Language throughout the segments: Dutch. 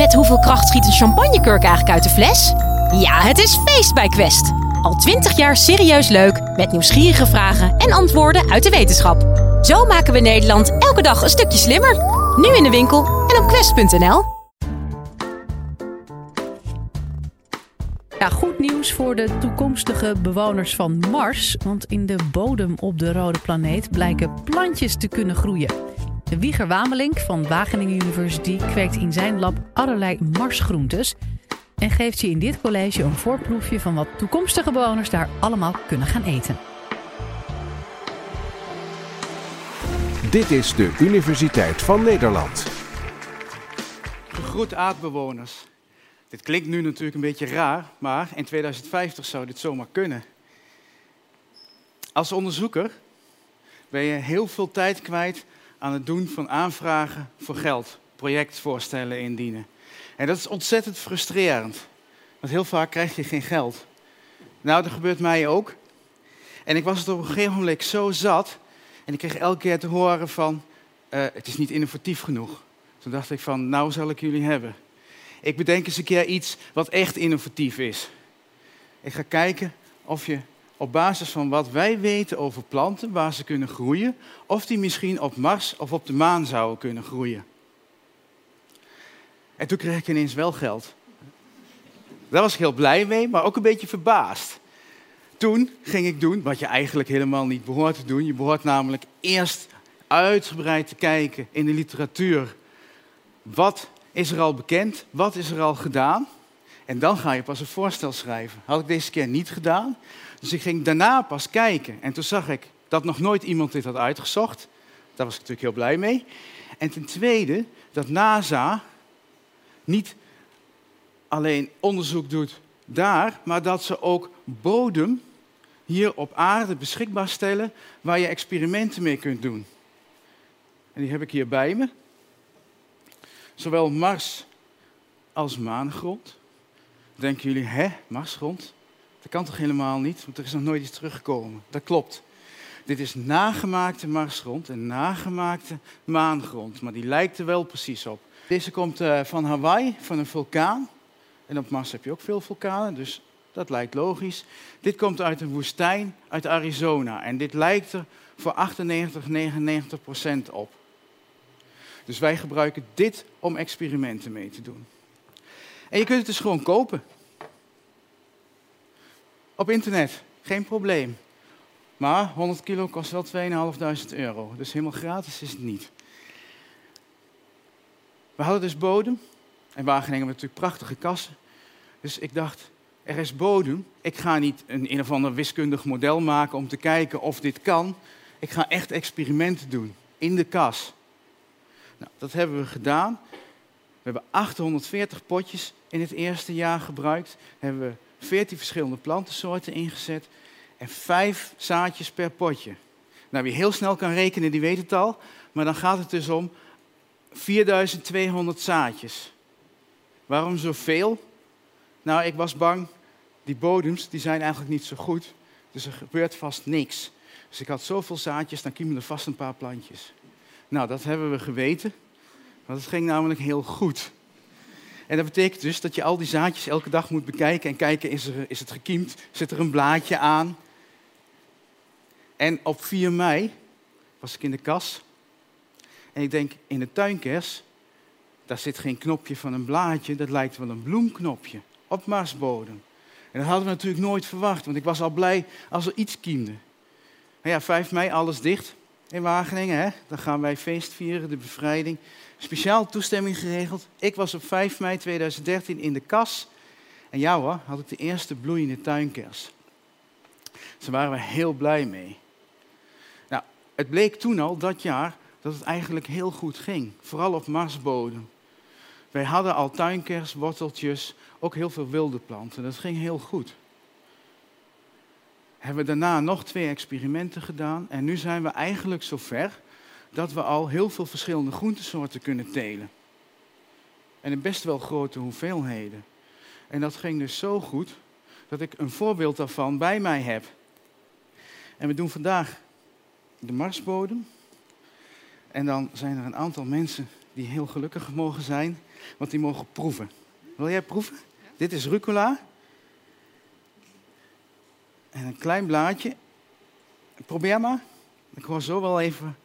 Met hoeveel kracht schiet een champagnekurk eigenlijk uit de fles? Ja, het is feest bij Quest. Al twintig jaar serieus leuk, met nieuwsgierige vragen en antwoorden uit de wetenschap. Zo maken we Nederland elke dag een stukje slimmer. Nu in de winkel en op quest.nl. Ja, goed nieuws voor de toekomstige bewoners van Mars. Want in de bodem op de rode planeet blijken plantjes te kunnen groeien. De Wieger Wamelink van Wageningen University kweekt in zijn lab allerlei marsgroentes. En geeft je in dit college een voorproefje van wat toekomstige bewoners daar allemaal kunnen gaan eten. Dit is de Universiteit van Nederland. Gegroet aardbewoners. Dit klinkt nu natuurlijk een beetje raar, maar in 2050 zou dit zomaar kunnen. Als onderzoeker ben je heel veel tijd kwijt aan het doen van aanvragen voor geld, projectvoorstellen indienen. En dat is ontzettend frustrerend, want heel vaak krijg je geen geld. Nou, dat gebeurt mij ook. En ik was het op een gegeven moment zo zat en ik kreeg elke keer te horen van, uh, het is niet innovatief genoeg. Toen dacht ik van, nou zal ik jullie hebben. Ik bedenk eens een keer iets wat echt innovatief is. Ik ga kijken of je op basis van wat wij weten over planten, waar ze kunnen groeien, of die misschien op Mars of op de maan zouden kunnen groeien. En toen kreeg ik ineens wel geld. Daar was ik heel blij mee, maar ook een beetje verbaasd. Toen ging ik doen wat je eigenlijk helemaal niet behoort te doen. Je behoort namelijk eerst uitgebreid te kijken in de literatuur. Wat is er al bekend? Wat is er al gedaan? En dan ga je pas een voorstel schrijven. Had ik deze keer niet gedaan. Dus ik ging daarna pas kijken. En toen zag ik dat nog nooit iemand dit had uitgezocht. Daar was ik natuurlijk heel blij mee. En ten tweede dat NASA niet alleen onderzoek doet daar, maar dat ze ook bodem hier op aarde beschikbaar stellen waar je experimenten mee kunt doen. En die heb ik hier bij me. Zowel Mars als maangrond. Denken jullie, hè, Marsgrond? Dat kan toch helemaal niet, want er is nog nooit iets teruggekomen. Dat klopt. Dit is nagemaakte Marsgrond en nagemaakte maangrond, maar die lijkt er wel precies op. Deze komt uh, van Hawaii, van een vulkaan. En op Mars heb je ook veel vulkanen, dus dat lijkt logisch. Dit komt uit een woestijn uit Arizona en dit lijkt er voor 98, 99 procent op. Dus wij gebruiken dit om experimenten mee te doen. En je kunt het dus gewoon kopen. Op internet, geen probleem. Maar 100 kilo kost wel 2.500 euro. Dus helemaal gratis is het niet. We hadden dus bodem. En Wageningen hebben natuurlijk prachtige kassen. Dus ik dacht, er is bodem. Ik ga niet een een of ander wiskundig model maken om te kijken of dit kan. Ik ga echt experimenten doen in de kas. Nou, dat hebben we gedaan. We hebben 840 potjes in het eerste jaar gebruikt. Hebben we 14 verschillende plantensoorten ingezet en 5 zaadjes per potje. Nou, wie heel snel kan rekenen, die weet het al. Maar dan gaat het dus om 4200 zaadjes. Waarom zoveel? Nou, ik was bang, die bodems die zijn eigenlijk niet zo goed. Dus er gebeurt vast niks. Dus ik had zoveel zaadjes, dan kiemen er vast een paar plantjes. Nou, dat hebben we geweten. Want het ging namelijk heel goed. En dat betekent dus dat je al die zaadjes elke dag moet bekijken en kijken, is, het gekiemd? Zit er een blaadje aan? En op 4 mei was ik in de kas. En ik denk, in de tuinkers, daar zit geen knopje van een blaadje, dat lijkt wel een bloemknopje op marsbodem. En dat hadden we natuurlijk nooit verwacht, want ik was al blij als er iets kiemde. Maar ja, 5 mei, alles dicht in Wageningen. Hè? Dan gaan wij feest vieren, de bevrijding. Speciaal toestemming geregeld. Ik was op 5 mei 2013 in de kas. En ja hoor, had ik de eerste bloeiende tuinkers. Daar waren we heel blij mee. Nou, het bleek toen al, dat jaar, dat het eigenlijk heel goed ging. Vooral op marsbodem. Wij hadden al tuinkers, worteltjes, ook heel veel wilde planten. Dat ging heel goed hebben we daarna nog twee experimenten gedaan. En nu zijn we eigenlijk zover dat we al heel veel verschillende groentesoorten kunnen telen. En in best wel grote hoeveelheden. En dat ging dus zo goed dat ik een voorbeeld daarvan bij mij heb. En we doen vandaag de marsbodem. En dan zijn er een aantal mensen die heel gelukkig mogen zijn, want die mogen proeven. Wil jij proeven? Dit is rucola. En een klein blaadje. Probeer maar. Ik hoor zo wel even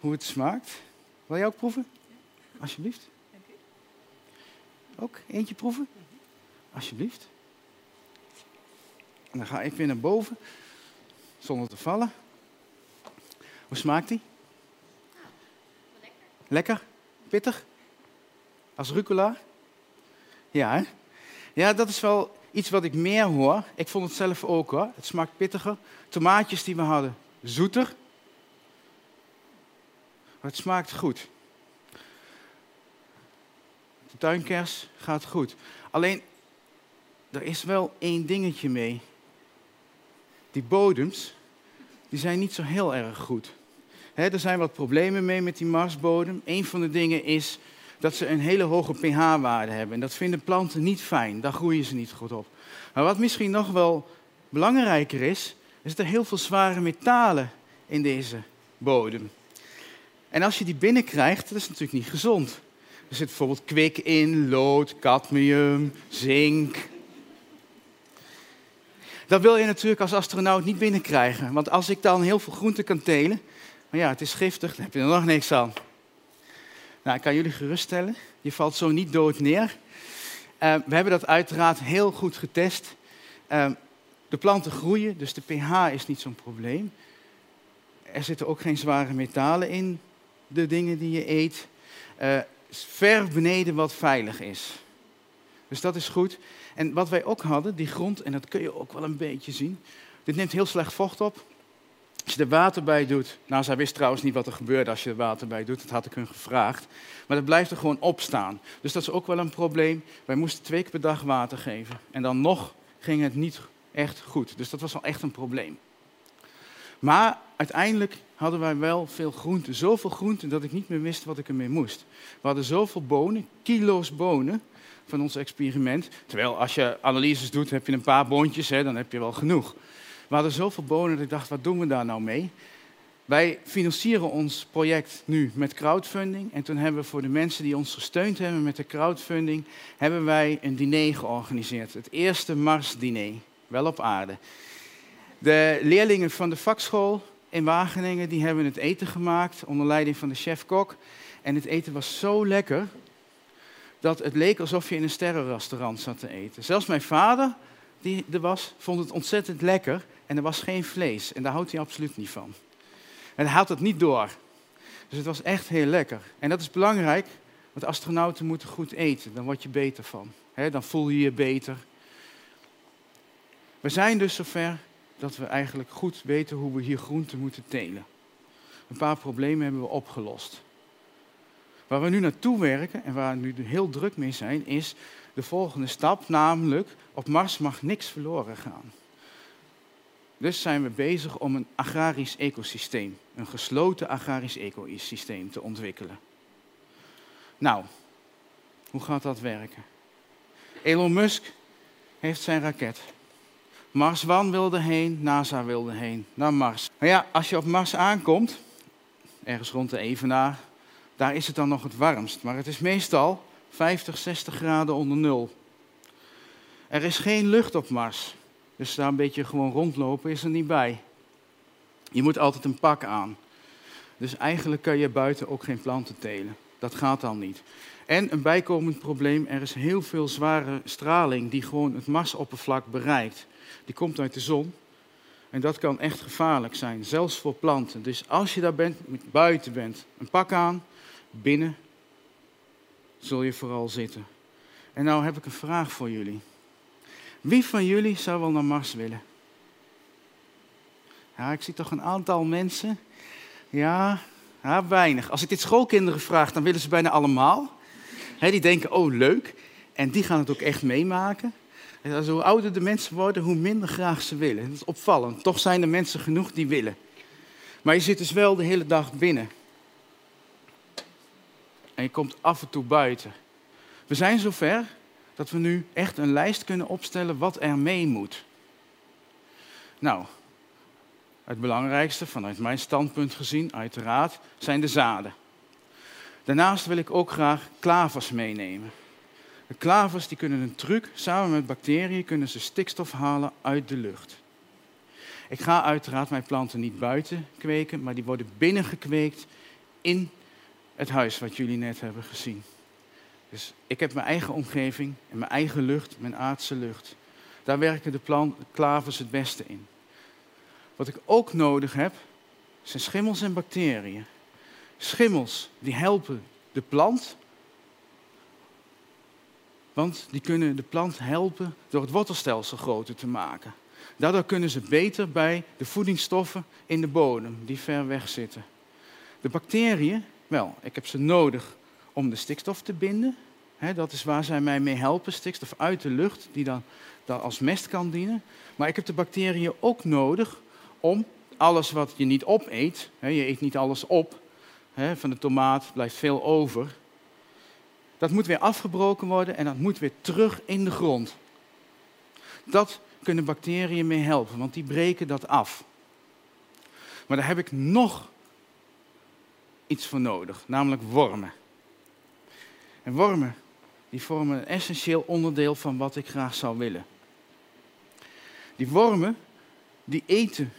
hoe het smaakt. Wil jij ook proeven? Alsjeblieft. Ook eentje proeven? Alsjeblieft. En dan ga ik weer naar boven, zonder te vallen. Hoe smaakt die? Lekker. Pittig? Als rucola? Ja, hè? Ja, dat is wel iets wat ik meer hoor. Ik vond het zelf ook hoor. Het smaakt pittiger. Tomaatjes die we hadden, zoeter. Maar het smaakt goed. De tuinkers gaat goed. Alleen, er is wel één dingetje mee. Die bodems, die zijn niet zo heel erg goed. er zijn wat problemen mee met die marsbodem. Een van de dingen is dat ze een hele hoge pH-waarde hebben. En dat vinden planten niet fijn. Daar groeien ze niet goed op. Maar wat misschien nog wel belangrijker is, is dat er heel veel zware metalen in deze bodem. En als je die binnenkrijgt, dat is natuurlijk niet gezond. Er zit bijvoorbeeld kwik in, lood, cadmium, zink. Dat wil je natuurlijk als astronaut niet binnenkrijgen. Want als ik dan heel veel groente kan telen, maar ja, het is giftig, dan heb je er nog niks aan. Nou, ik kan jullie geruststellen, je valt zo niet dood neer. Uh, we hebben dat uiteraard heel goed getest. Uh, de planten groeien, dus de pH is niet zo'n probleem. Er zitten ook geen zware metalen in, de dingen die je eet. Uh, ver beneden wat veilig is. Dus dat is goed. En wat wij ook hadden, die grond, en dat kun je ook wel een beetje zien. Dit neemt heel slecht vocht op. Als je er water bij doet. Nou, zij wist trouwens niet wat er gebeurde als je er water bij doet. Dat had ik hun gevraagd. Maar dat blijft er gewoon opstaan. Dus dat is ook wel een probleem. Wij moesten twee keer per dag water geven. En dan nog ging het niet echt goed. Dus dat was al echt een probleem. Maar uiteindelijk hadden wij wel veel groenten. Zoveel groenten dat ik niet meer wist wat ik ermee moest. We hadden zoveel bonen, kilo's bonen van ons experiment. Terwijl als je analyses doet, heb je een paar boontjes, hè, dan heb je wel genoeg. We hadden zoveel bonen dat ik dacht, wat doen we daar nou mee? Wij financieren ons project nu met crowdfunding. En toen hebben we voor de mensen die ons gesteund hebben met de crowdfunding, hebben wij een diner georganiseerd. Het eerste Mars-diner, wel op aarde. De leerlingen van de vakschool in Wageningen die hebben het eten gemaakt onder leiding van de chef-kok. En het eten was zo lekker dat het leek alsof je in een sterrenrestaurant zat te eten. Zelfs mijn vader, die er was, vond het ontzettend lekker. En er was geen vlees. En daar houdt hij absoluut niet van. En hij had het niet door. Dus het was echt heel lekker. En dat is belangrijk, want astronauten moeten goed eten. Dan word je beter van. dan voel je je beter. We zijn dus zover dat we eigenlijk goed weten hoe we hier groenten moeten telen. Een paar problemen hebben we opgelost. Waar we nu naartoe werken en waar we nu heel druk mee zijn, is de volgende stap, namelijk op Mars mag niks verloren gaan. Dus zijn we bezig om een agrarisch ecosysteem, een gesloten agrarisch ecosysteem te ontwikkelen. Nou, hoe gaat dat werken? Elon Musk heeft zijn raket. Mars One wilde heen, NASA wilde heen, naar Mars. Ja, als je op Mars aankomt, ergens rond de Evenaar, daar is het dan nog het warmst. Maar het is meestal 50, 60 graden onder nul. Er is geen lucht op Mars. Dus daar een beetje gewoon rondlopen is er niet bij. Je moet altijd een pak aan. Dus eigenlijk kan je buiten ook geen planten telen. Dat gaat dan niet. En een bijkomend probleem, er is heel veel zware straling die gewoon het Marsoppervlak bereikt. Die komt uit de zon. En dat kan echt gevaarlijk zijn, zelfs voor planten. Dus als je daar bent, buiten bent, een pak aan, binnen zul je vooral zitten. En nou heb ik een vraag voor jullie. Wie van jullie zou wel naar Mars willen? Ja, ik zie toch een aantal mensen. Ja, ja weinig. Als ik dit schoolkinderen vraag, dan willen ze bijna allemaal. die denken, oh leuk. En die gaan het ook echt meemaken. En hoe ouder de mensen worden, hoe minder graag ze willen. Dat is opvallend. Toch zijn er mensen genoeg die willen. Maar je zit dus wel de hele dag binnen. Je komt af en toe buiten. We zijn zover dat we nu echt een lijst kunnen opstellen wat er mee moet. Nou, het belangrijkste vanuit mijn standpunt gezien, uiteraard, zijn de zaden. Daarnaast wil ik ook graag klavers meenemen. De klavers die kunnen een truc, samen met bacteriën kunnen ze stikstof halen uit de lucht. Ik ga uiteraard mijn planten niet buiten kweken, maar die worden binnen gekweekt in het huis wat jullie net hebben gezien. Dus ik heb mijn eigen omgeving en mijn eigen lucht, mijn aardse lucht. Daar werken de plant, klavers het beste in. Wat ik ook nodig heb, zijn schimmels en bacteriën. Schimmels die helpen de plant, want die kunnen de plant helpen door het wortelstelsel groter te maken. Daardoor kunnen ze beter bij de voedingsstoffen in de bodem die ver weg zitten. De bacteriën, wel, ik heb ze nodig om de stikstof te binden. dat is waar zij mij mee helpen, stikstof uit de lucht, die dan, dan als mest kan dienen. Maar ik heb de bacteriën ook nodig om alles wat je niet opeet, je eet niet alles op, van de tomaat blijft veel over, dat moet weer afgebroken worden en dat moet weer terug in de grond. Dat kunnen bacteriën mee helpen, want die breken dat af. Maar daar heb ik nog iets voor nodig, namelijk wormen. En wormen, die vormen een essentieel onderdeel van wat ik graag zou willen. Die wormen, die eten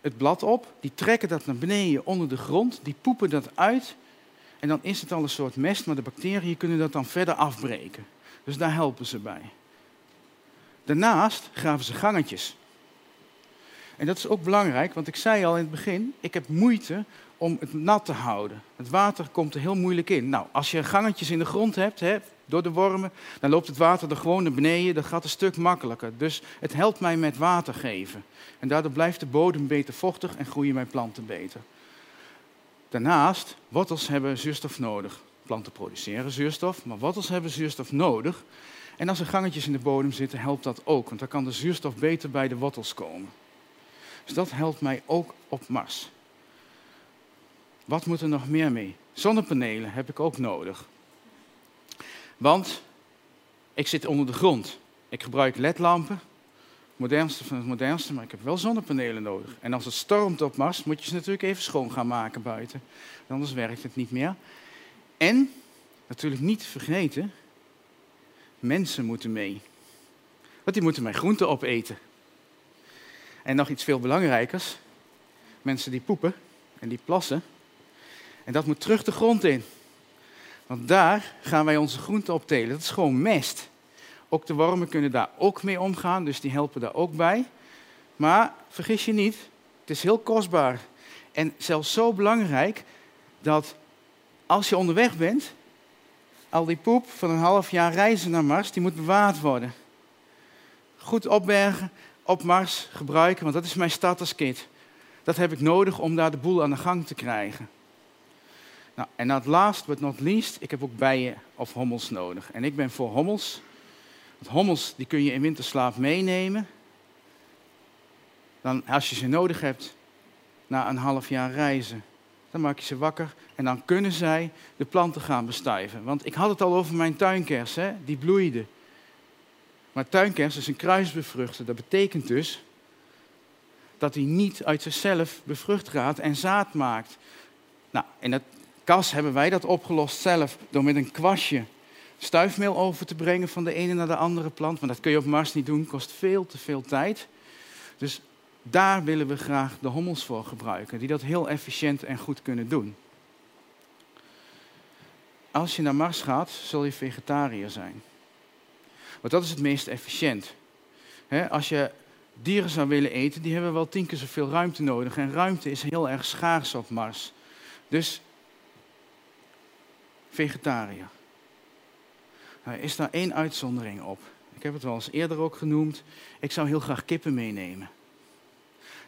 het blad op, die trekken dat naar beneden onder de grond, die poepen dat uit en dan is het al een soort mest, maar de bacteriën kunnen dat dan verder afbreken. Dus daar helpen ze bij. Daarnaast graven ze gangetjes. En dat is ook belangrijk, want ik zei al in het begin, ik heb moeite om het nat te houden. Het water komt er heel moeilijk in. Nou, als je gangetjes in de grond hebt, hè, door de wormen, dan loopt het water er gewoon naar beneden. Dat gaat een stuk makkelijker. Dus het helpt mij met water geven. En daardoor blijft de bodem beter vochtig en groeien mijn planten beter. Daarnaast, wortels hebben zuurstof nodig. Planten produceren zuurstof, maar wortels hebben zuurstof nodig. En als er gangetjes in de bodem zitten, helpt dat ook, want dan kan de zuurstof beter bij de wortels komen. Dus dat helpt mij ook op Mars. Wat moet er nog meer mee? Zonnepanelen heb ik ook nodig. Want ik zit onder de grond. Ik gebruik ledlampen, modernste van het modernste, maar ik heb wel zonnepanelen nodig. En als het stormt op Mars, moet je ze natuurlijk even schoon gaan maken buiten. Anders werkt het niet meer. En, natuurlijk niet vergeten, mensen moeten mee. Want die moeten mijn groenten opeten. En nog iets veel belangrijkers. Mensen die poepen en die plassen. En dat moet terug de grond in. Want daar gaan wij onze groenten optelen. Dat is gewoon mest. Ook de wormen kunnen daar ook mee omgaan, dus die helpen daar ook bij. Maar vergis je niet, het is heel kostbaar. En zelfs zo belangrijk dat als je onderweg bent, al die poep van een half jaar reizen naar Mars, die moet bewaard worden. Goed opbergen, op Mars gebruiken, want dat is mijn starterskit. Dat heb ik nodig om daar de boel aan de gang te krijgen. Nou, en het last but not least, ik heb ook bijen of hommels nodig. En ik ben voor hommels. Want hommels die kun je in winterslaap meenemen. Dan, als je ze nodig hebt, na een half jaar reizen, dan maak je ze wakker en dan kunnen zij de planten gaan bestuiven. Want ik had het al over mijn tuinkers, hè? die bloeide. Maar tuinkers is een kruisbevruchter. Dat betekent dus dat hij niet uit zichzelf bevrucht gaat en zaad maakt. Nou, in het kas hebben wij dat opgelost zelf door met een kwastje stuifmeel over te brengen van de ene naar de andere plant. Maar dat kun je op Mars niet doen, kost veel te veel tijd. Dus daar willen we graag de hommels voor gebruiken, die dat heel efficiënt en goed kunnen doen. Als je naar Mars gaat, zul je vegetariër zijn. Want dat is het meest efficiënt. als je dieren zou willen eten, die hebben wel tien keer zoveel ruimte nodig. En ruimte is heel erg schaars op Mars. Dus vegetariër. Er is daar één uitzondering op. Ik heb het wel eens eerder ook genoemd. Ik zou heel graag kippen meenemen.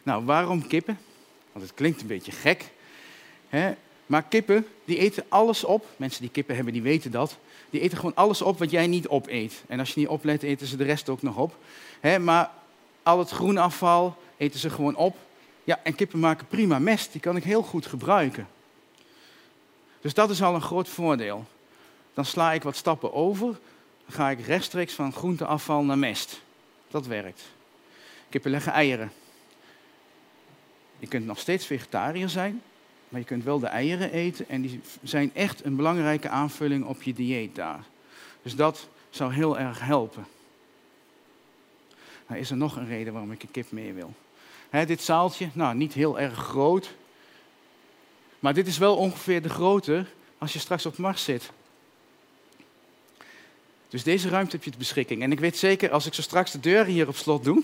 Nou, waarom kippen? Want het klinkt een beetje gek. Hè? Maar kippen, die eten alles op. Mensen die kippen hebben, die weten dat. Die eten gewoon alles op wat jij niet opeet. En als je niet oplet, eten ze de rest ook nog op. Hè? Maar al het groenafval eten ze gewoon op. Ja, en kippen maken prima mest. Die kan ik heel goed gebruiken. Dus dat is al een groot voordeel. Dan sla ik wat stappen over. Dan ga ik rechtstreeks van groenteafval naar mest. Dat werkt. Kippen leggen eieren. Je kunt nog steeds vegetariër zijn. Maar je kunt wel de eieren eten en die zijn echt een belangrijke aanvulling op je dieet daar. Dus dat zou heel erg helpen. Nou, is er nog een reden waarom ik een kip mee wil? dit zaaltje, nou niet heel erg groot. Maar dit is wel ongeveer de grootte als je straks op Mars zit. Dus deze ruimte heb je ter beschikking. En ik weet zeker, als ik zo straks de deur hier op slot doe,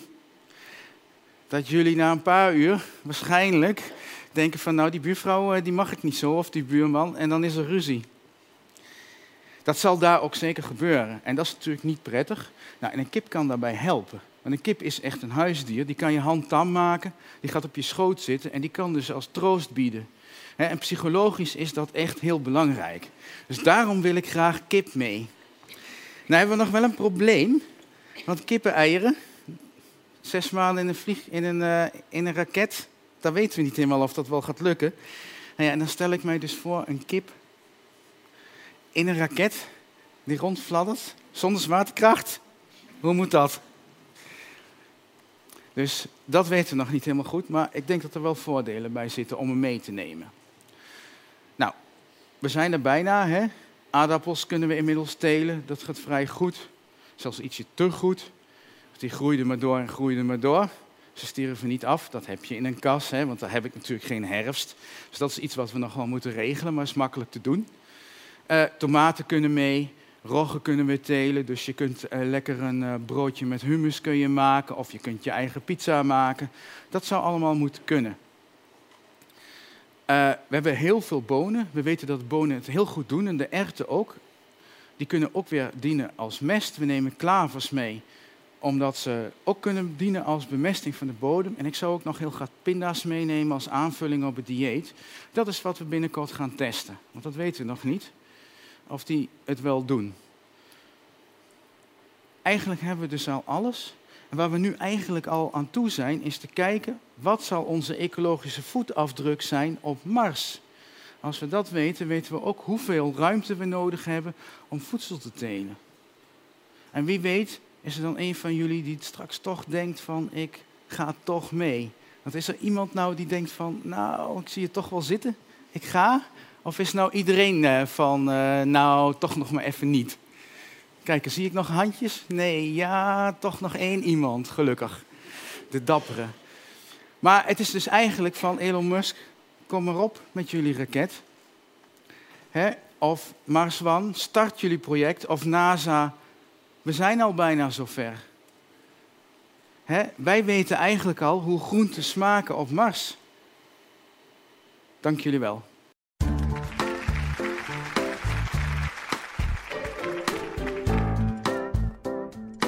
dat jullie na een paar uur waarschijnlijk denken van, nou die buurvrouw eh, die mag ik niet zo, of die buurman, en dan is er ruzie. Dat zal daar ook zeker gebeuren. En dat is natuurlijk niet prettig. Nou, en een kip kan daarbij helpen. Want een kip is echt een huisdier. Die kan je hand tam maken, die gaat op je schoot zitten en die kan dus als troost bieden. En psychologisch is dat echt heel belangrijk. Dus daarom wil ik graag kip mee. Nou hebben we nog wel een probleem. Want kippen-eieren, zes maanden in een, vlieg, in, een, uh, in een raket, dan weten we niet helemaal of dat wel gaat lukken. Nou ja, en dan stel ik mij dus voor een kip in een raket die rondfladdert zonder zwaartekracht. Hoe moet dat? Dus dat weten we nog niet helemaal goed, maar ik denk dat er wel voordelen bij zitten om hem mee te nemen. We zijn er bijna. Hè? Aardappels kunnen we inmiddels telen, dat gaat vrij goed. Zelfs ietsje te goed. Die groeiden maar door en groeiden maar door. Ze stierven niet af, dat heb je in een kas, hè, want daar heb ik natuurlijk geen herfst. Dus dat is iets wat we nog wel moeten regelen, maar is makkelijk te doen. Uh, tomaten kunnen mee, roggen kunnen we telen. Dus je kunt uh, lekker een uh, broodje met hummus kun je maken of je kunt je eigen pizza maken. Dat zou allemaal moeten kunnen. We hebben heel veel bonen. We weten dat bonen het heel goed doen en de erwten ook. Die kunnen ook weer dienen als mest. We nemen klavers mee omdat ze ook kunnen dienen als bemesting van de bodem. En ik zou ook nog heel graag pinda's meenemen als aanvulling op het dieet. Dat is wat we binnenkort gaan testen. Want dat weten we nog niet. Of die het wel doen. Eigenlijk hebben we dus al alles. Waar we nu eigenlijk al aan toe zijn, is te kijken wat zal onze ecologische voetafdruk zijn op Mars. Als we dat weten, weten we ook hoeveel ruimte we nodig hebben om voedsel te telen. En wie weet is er dan een van jullie die straks toch denkt van ik ga toch mee? Want is er iemand nou die denkt van nou ik zie je toch wel zitten, ik ga? Of is nou iedereen eh, van uh, nou toch nog maar even niet? Kijk, zie ik nog handjes? Nee, ja, toch nog één iemand, gelukkig. De dappere. Maar het is dus eigenlijk van Elon Musk, kom maar op met jullie raket. Hè? Of Mars One, start jullie project. Of NASA, we zijn al bijna zover. Hè? Wij weten eigenlijk al hoe groenten smaken op Mars. Dank jullie wel.